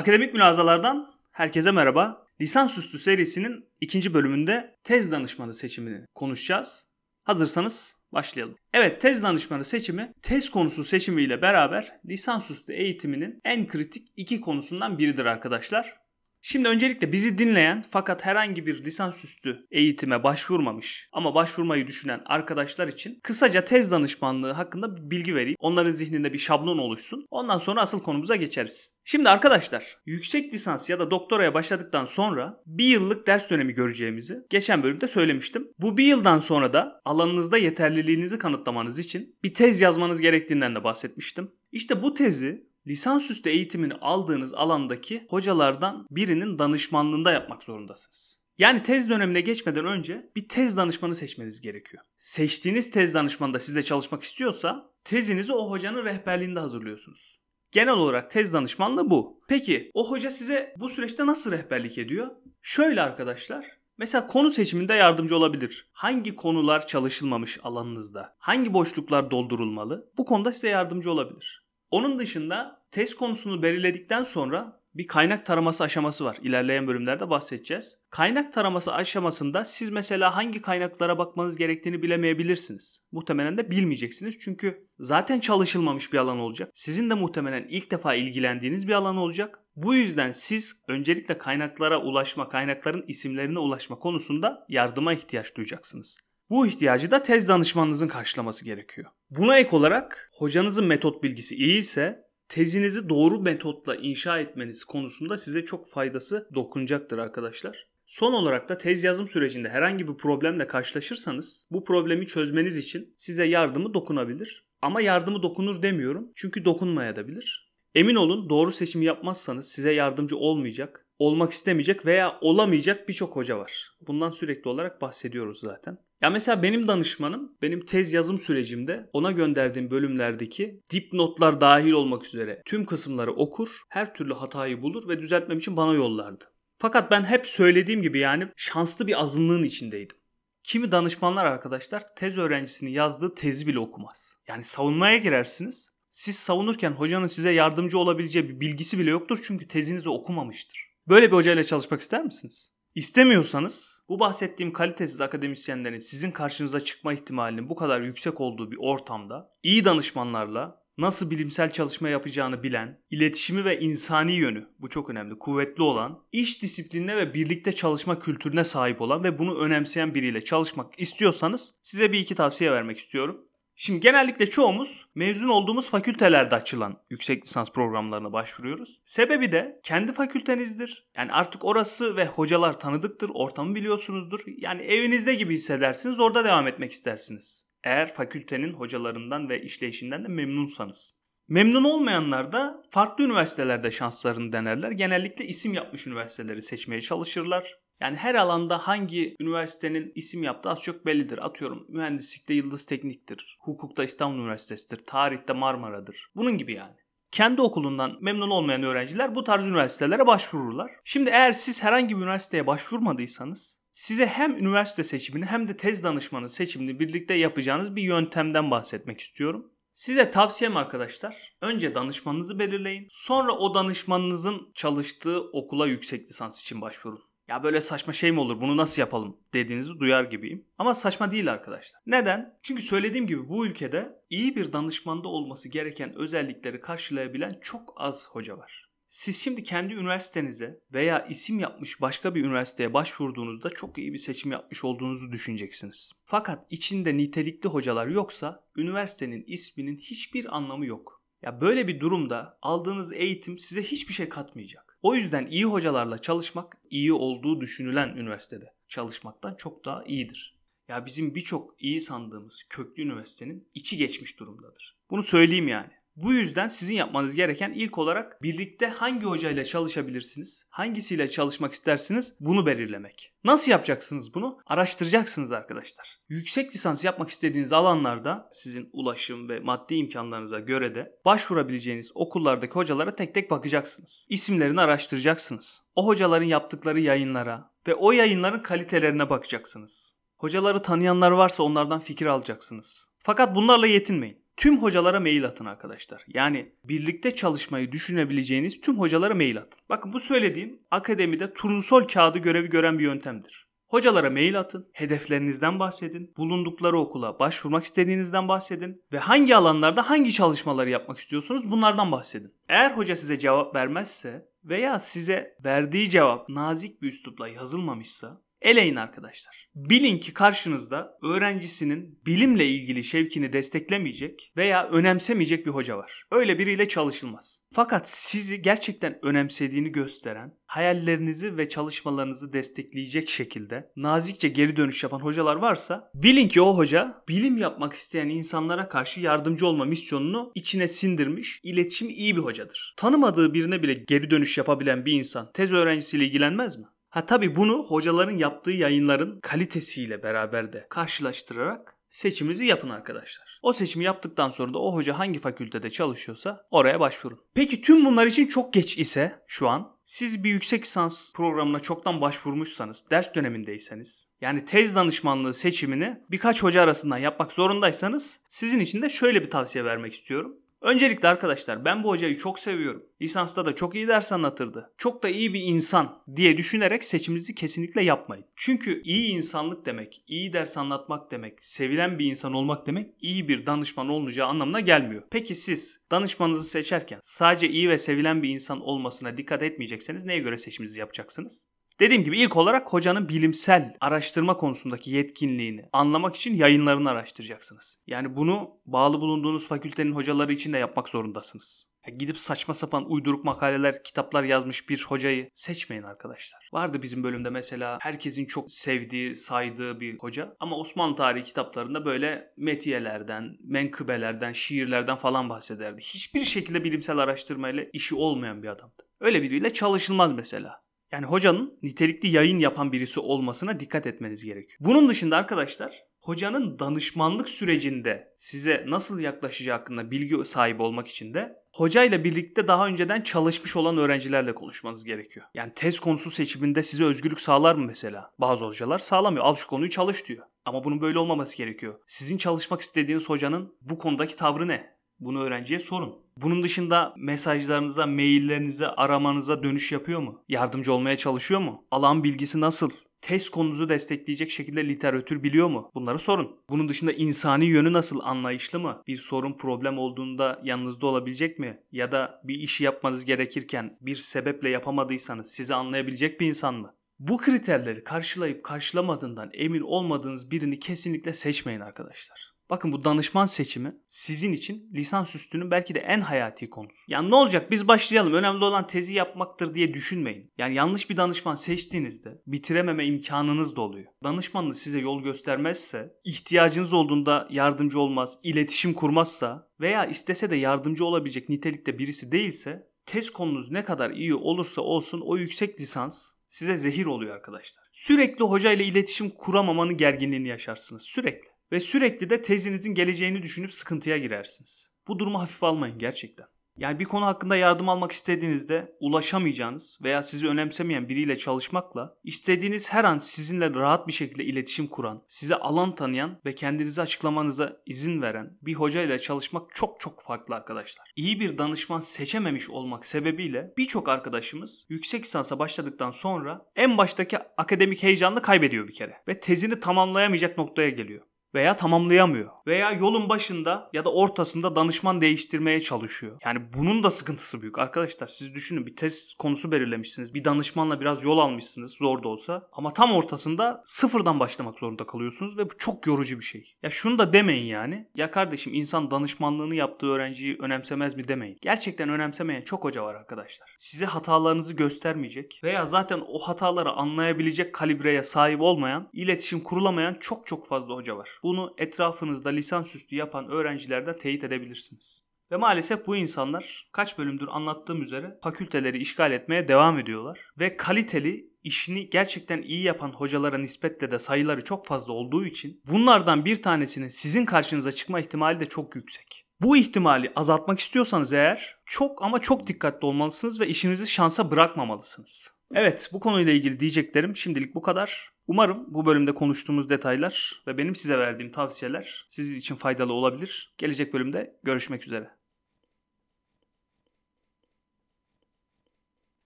Akademik mülazalardan herkese merhaba. Lisansüstü serisinin ikinci bölümünde tez danışmanı seçimini konuşacağız. Hazırsanız başlayalım. Evet tez danışmanı seçimi tez konusu seçimiyle beraber lisansüstü eğitiminin en kritik iki konusundan biridir arkadaşlar. Şimdi öncelikle bizi dinleyen fakat herhangi bir lisansüstü eğitime başvurmamış ama başvurmayı düşünen arkadaşlar için kısaca tez danışmanlığı hakkında bir bilgi vereyim. Onların zihninde bir şablon oluşsun. Ondan sonra asıl konumuza geçeriz. Şimdi arkadaşlar yüksek lisans ya da doktoraya başladıktan sonra bir yıllık ders dönemi göreceğimizi geçen bölümde söylemiştim. Bu bir yıldan sonra da alanınızda yeterliliğinizi kanıtlamanız için bir tez yazmanız gerektiğinden de bahsetmiştim. İşte bu tezi lisansüstü eğitimini aldığınız alandaki hocalardan birinin danışmanlığında yapmak zorundasınız. Yani tez dönemine geçmeden önce bir tez danışmanı seçmeniz gerekiyor. Seçtiğiniz tez danışmanı da sizle çalışmak istiyorsa tezinizi o hocanın rehberliğinde hazırlıyorsunuz. Genel olarak tez danışmanlığı bu. Peki o hoca size bu süreçte nasıl rehberlik ediyor? Şöyle arkadaşlar, Mesela konu seçiminde yardımcı olabilir. Hangi konular çalışılmamış alanınızda? Hangi boşluklar doldurulmalı? Bu konuda size yardımcı olabilir. Onun dışında test konusunu belirledikten sonra bir kaynak taraması aşaması var. İlerleyen bölümlerde bahsedeceğiz. Kaynak taraması aşamasında siz mesela hangi kaynaklara bakmanız gerektiğini bilemeyebilirsiniz. Muhtemelen de bilmeyeceksiniz çünkü zaten çalışılmamış bir alan olacak. Sizin de muhtemelen ilk defa ilgilendiğiniz bir alan olacak. Bu yüzden siz öncelikle kaynaklara ulaşma, kaynakların isimlerine ulaşma konusunda yardıma ihtiyaç duyacaksınız. Bu ihtiyacı da tez danışmanınızın karşılaması gerekiyor. Buna ek olarak hocanızın metot bilgisi iyi ise tezinizi doğru metotla inşa etmeniz konusunda size çok faydası dokunacaktır arkadaşlar. Son olarak da tez yazım sürecinde herhangi bir problemle karşılaşırsanız bu problemi çözmeniz için size yardımı dokunabilir. Ama yardımı dokunur demiyorum çünkü dokunmayabilir. Emin olun doğru seçimi yapmazsanız size yardımcı olmayacak, olmak istemeyecek veya olamayacak birçok hoca var. Bundan sürekli olarak bahsediyoruz zaten. Ya mesela benim danışmanım benim tez yazım sürecimde ona gönderdiğim bölümlerdeki dipnotlar dahil olmak üzere tüm kısımları okur, her türlü hatayı bulur ve düzeltmem için bana yollardı. Fakat ben hep söylediğim gibi yani şanslı bir azınlığın içindeydim. Kimi danışmanlar arkadaşlar tez öğrencisinin yazdığı tezi bile okumaz. Yani savunmaya girersiniz. Siz savunurken hocanın size yardımcı olabileceği bir bilgisi bile yoktur çünkü tezinizi okumamıştır. Böyle bir hocayla çalışmak ister misiniz? İstemiyorsanız bu bahsettiğim kalitesiz akademisyenlerin sizin karşınıza çıkma ihtimalinin bu kadar yüksek olduğu bir ortamda iyi danışmanlarla nasıl bilimsel çalışma yapacağını bilen, iletişimi ve insani yönü bu çok önemli, kuvvetli olan, iş disiplinine ve birlikte çalışma kültürüne sahip olan ve bunu önemseyen biriyle çalışmak istiyorsanız size bir iki tavsiye vermek istiyorum. Şimdi genellikle çoğumuz mezun olduğumuz fakültelerde açılan yüksek lisans programlarına başvuruyoruz. Sebebi de kendi fakültenizdir. Yani artık orası ve hocalar tanıdıktır, ortamı biliyorsunuzdur. Yani evinizde gibi hissedersiniz, orada devam etmek istersiniz. Eğer fakültenin hocalarından ve işleyişinden de memnunsanız. Memnun olmayanlar da farklı üniversitelerde şanslarını denerler. Genellikle isim yapmış üniversiteleri seçmeye çalışırlar. Yani her alanda hangi üniversitenin isim yaptığı az çok bellidir. Atıyorum mühendislikte Yıldız Teknik'tir, hukukta İstanbul Üniversitesi'dir, tarihte Marmara'dır. Bunun gibi yani. Kendi okulundan memnun olmayan öğrenciler bu tarz üniversitelere başvururlar. Şimdi eğer siz herhangi bir üniversiteye başvurmadıysanız size hem üniversite seçimini hem de tez danışmanı seçimini birlikte yapacağınız bir yöntemden bahsetmek istiyorum. Size tavsiyem arkadaşlar. Önce danışmanınızı belirleyin. Sonra o danışmanınızın çalıştığı okula yüksek lisans için başvurun ya böyle saçma şey mi olur bunu nasıl yapalım dediğinizi duyar gibiyim. Ama saçma değil arkadaşlar. Neden? Çünkü söylediğim gibi bu ülkede iyi bir danışmanda olması gereken özellikleri karşılayabilen çok az hoca var. Siz şimdi kendi üniversitenize veya isim yapmış başka bir üniversiteye başvurduğunuzda çok iyi bir seçim yapmış olduğunuzu düşüneceksiniz. Fakat içinde nitelikli hocalar yoksa üniversitenin isminin hiçbir anlamı yok. Ya böyle bir durumda aldığınız eğitim size hiçbir şey katmayacak. O yüzden iyi hocalarla çalışmak iyi olduğu düşünülen üniversitede çalışmaktan çok daha iyidir. Ya bizim birçok iyi sandığımız köklü üniversitenin içi geçmiş durumdadır. Bunu söyleyeyim yani. Bu yüzden sizin yapmanız gereken ilk olarak birlikte hangi hocayla çalışabilirsiniz, hangisiyle çalışmak istersiniz bunu belirlemek. Nasıl yapacaksınız bunu? Araştıracaksınız arkadaşlar. Yüksek lisans yapmak istediğiniz alanlarda sizin ulaşım ve maddi imkanlarınıza göre de başvurabileceğiniz okullardaki hocalara tek tek bakacaksınız. İsimlerini araştıracaksınız. O hocaların yaptıkları yayınlara ve o yayınların kalitelerine bakacaksınız. Hocaları tanıyanlar varsa onlardan fikir alacaksınız. Fakat bunlarla yetinmeyin. Tüm hocalara mail atın arkadaşlar. Yani birlikte çalışmayı düşünebileceğiniz tüm hocalara mail atın. Bakın bu söylediğim akademide turnusol kağıdı görevi gören bir yöntemdir. Hocalara mail atın, hedeflerinizden bahsedin, bulundukları okula başvurmak istediğinizden bahsedin ve hangi alanlarda hangi çalışmaları yapmak istiyorsunuz bunlardan bahsedin. Eğer hoca size cevap vermezse veya size verdiği cevap nazik bir üslupla yazılmamışsa eleyin arkadaşlar. Bilin ki karşınızda öğrencisinin bilimle ilgili şevkini desteklemeyecek veya önemsemeyecek bir hoca var. Öyle biriyle çalışılmaz. Fakat sizi gerçekten önemsediğini gösteren, hayallerinizi ve çalışmalarınızı destekleyecek şekilde nazikçe geri dönüş yapan hocalar varsa bilin ki o hoca bilim yapmak isteyen insanlara karşı yardımcı olma misyonunu içine sindirmiş, iletişim iyi bir hocadır. Tanımadığı birine bile geri dönüş yapabilen bir insan tez öğrencisiyle ilgilenmez mi? Ha tabi bunu hocaların yaptığı yayınların kalitesiyle beraber de karşılaştırarak seçiminizi yapın arkadaşlar. O seçimi yaptıktan sonra da o hoca hangi fakültede çalışıyorsa oraya başvurun. Peki tüm bunlar için çok geç ise şu an siz bir yüksek lisans programına çoktan başvurmuşsanız, ders dönemindeyseniz, yani tez danışmanlığı seçimini birkaç hoca arasından yapmak zorundaysanız sizin için de şöyle bir tavsiye vermek istiyorum. Öncelikle arkadaşlar ben bu hocayı çok seviyorum. Lisansta da çok iyi ders anlatırdı. Çok da iyi bir insan diye düşünerek seçiminizi kesinlikle yapmayın. Çünkü iyi insanlık demek, iyi ders anlatmak demek, sevilen bir insan olmak demek iyi bir danışman olmayacağı anlamına gelmiyor. Peki siz danışmanınızı seçerken sadece iyi ve sevilen bir insan olmasına dikkat etmeyecekseniz neye göre seçiminizi yapacaksınız? Dediğim gibi ilk olarak hocanın bilimsel araştırma konusundaki yetkinliğini anlamak için yayınlarını araştıracaksınız. Yani bunu bağlı bulunduğunuz fakültenin hocaları için de yapmak zorundasınız. Ya gidip saçma sapan uyduruk makaleler, kitaplar yazmış bir hocayı seçmeyin arkadaşlar. Vardı bizim bölümde mesela herkesin çok sevdiği, saydığı bir hoca. Ama Osmanlı tarihi kitaplarında böyle metiyelerden, menkıbelerden, şiirlerden falan bahsederdi. Hiçbir şekilde bilimsel araştırmayla işi olmayan bir adamdı. Öyle biriyle çalışılmaz mesela. Yani hocanın nitelikli yayın yapan birisi olmasına dikkat etmeniz gerekiyor. Bunun dışında arkadaşlar hocanın danışmanlık sürecinde size nasıl yaklaşacağı hakkında bilgi sahibi olmak için de hocayla birlikte daha önceden çalışmış olan öğrencilerle konuşmanız gerekiyor. Yani tez konusu seçiminde size özgürlük sağlar mı mesela? Bazı hocalar sağlamıyor. Al şu konuyu çalış diyor. Ama bunun böyle olmaması gerekiyor. Sizin çalışmak istediğiniz hocanın bu konudaki tavrı ne? Bunu öğrenciye sorun. Bunun dışında mesajlarınıza, maillerinize, aramanıza dönüş yapıyor mu? Yardımcı olmaya çalışıyor mu? Alan bilgisi nasıl? Test konunuzu destekleyecek şekilde literatür biliyor mu? Bunları sorun. Bunun dışında insani yönü nasıl anlayışlı mı? Bir sorun problem olduğunda yanınızda olabilecek mi? Ya da bir işi yapmanız gerekirken bir sebeple yapamadıysanız sizi anlayabilecek bir insan mı? Bu kriterleri karşılayıp karşılamadığından emin olmadığınız birini kesinlikle seçmeyin arkadaşlar. Bakın bu danışman seçimi sizin için lisansüstünün belki de en hayati konusu. Yani ne olacak biz başlayalım önemli olan tezi yapmaktır diye düşünmeyin. Yani yanlış bir danışman seçtiğinizde bitirememe imkanınız da oluyor. Danışmanınız size yol göstermezse, ihtiyacınız olduğunda yardımcı olmaz, iletişim kurmazsa veya istese de yardımcı olabilecek nitelikte birisi değilse tez konunuz ne kadar iyi olursa olsun o yüksek lisans size zehir oluyor arkadaşlar. Sürekli hocayla iletişim kuramamanın gerginliğini yaşarsınız. Sürekli. Ve sürekli de tezinizin geleceğini düşünüp sıkıntıya girersiniz. Bu durumu hafife almayın gerçekten. Yani bir konu hakkında yardım almak istediğinizde ulaşamayacağınız veya sizi önemsemeyen biriyle çalışmakla istediğiniz her an sizinle rahat bir şekilde iletişim kuran, size alan tanıyan ve kendinizi açıklamanıza izin veren bir hoca ile çalışmak çok çok farklı arkadaşlar. İyi bir danışman seçememiş olmak sebebiyle birçok arkadaşımız yüksek lisansa başladıktan sonra en baştaki akademik heyecanını kaybediyor bir kere ve tezini tamamlayamayacak noktaya geliyor veya tamamlayamıyor. Veya yolun başında ya da ortasında danışman değiştirmeye çalışıyor. Yani bunun da sıkıntısı büyük. Arkadaşlar siz düşünün bir test konusu belirlemişsiniz. Bir danışmanla biraz yol almışsınız zor da olsa. Ama tam ortasında sıfırdan başlamak zorunda kalıyorsunuz ve bu çok yorucu bir şey. Ya şunu da demeyin yani. Ya kardeşim insan danışmanlığını yaptığı öğrenciyi önemsemez mi demeyin. Gerçekten önemsemeyen çok hoca var arkadaşlar. Size hatalarınızı göstermeyecek veya zaten o hataları anlayabilecek kalibreye sahip olmayan, iletişim kurulamayan çok çok fazla hoca var. Bunu etrafınızda lisansüstü yapan öğrencilerden teyit edebilirsiniz. Ve maalesef bu insanlar kaç bölümdür anlattığım üzere fakülteleri işgal etmeye devam ediyorlar. Ve kaliteli işini gerçekten iyi yapan hocalara nispetle de sayıları çok fazla olduğu için bunlardan bir tanesinin sizin karşınıza çıkma ihtimali de çok yüksek. Bu ihtimali azaltmak istiyorsanız eğer çok ama çok dikkatli olmalısınız ve işinizi şansa bırakmamalısınız. Evet bu konuyla ilgili diyeceklerim şimdilik bu kadar. Umarım bu bölümde konuştuğumuz detaylar ve benim size verdiğim tavsiyeler sizin için faydalı olabilir. Gelecek bölümde görüşmek üzere.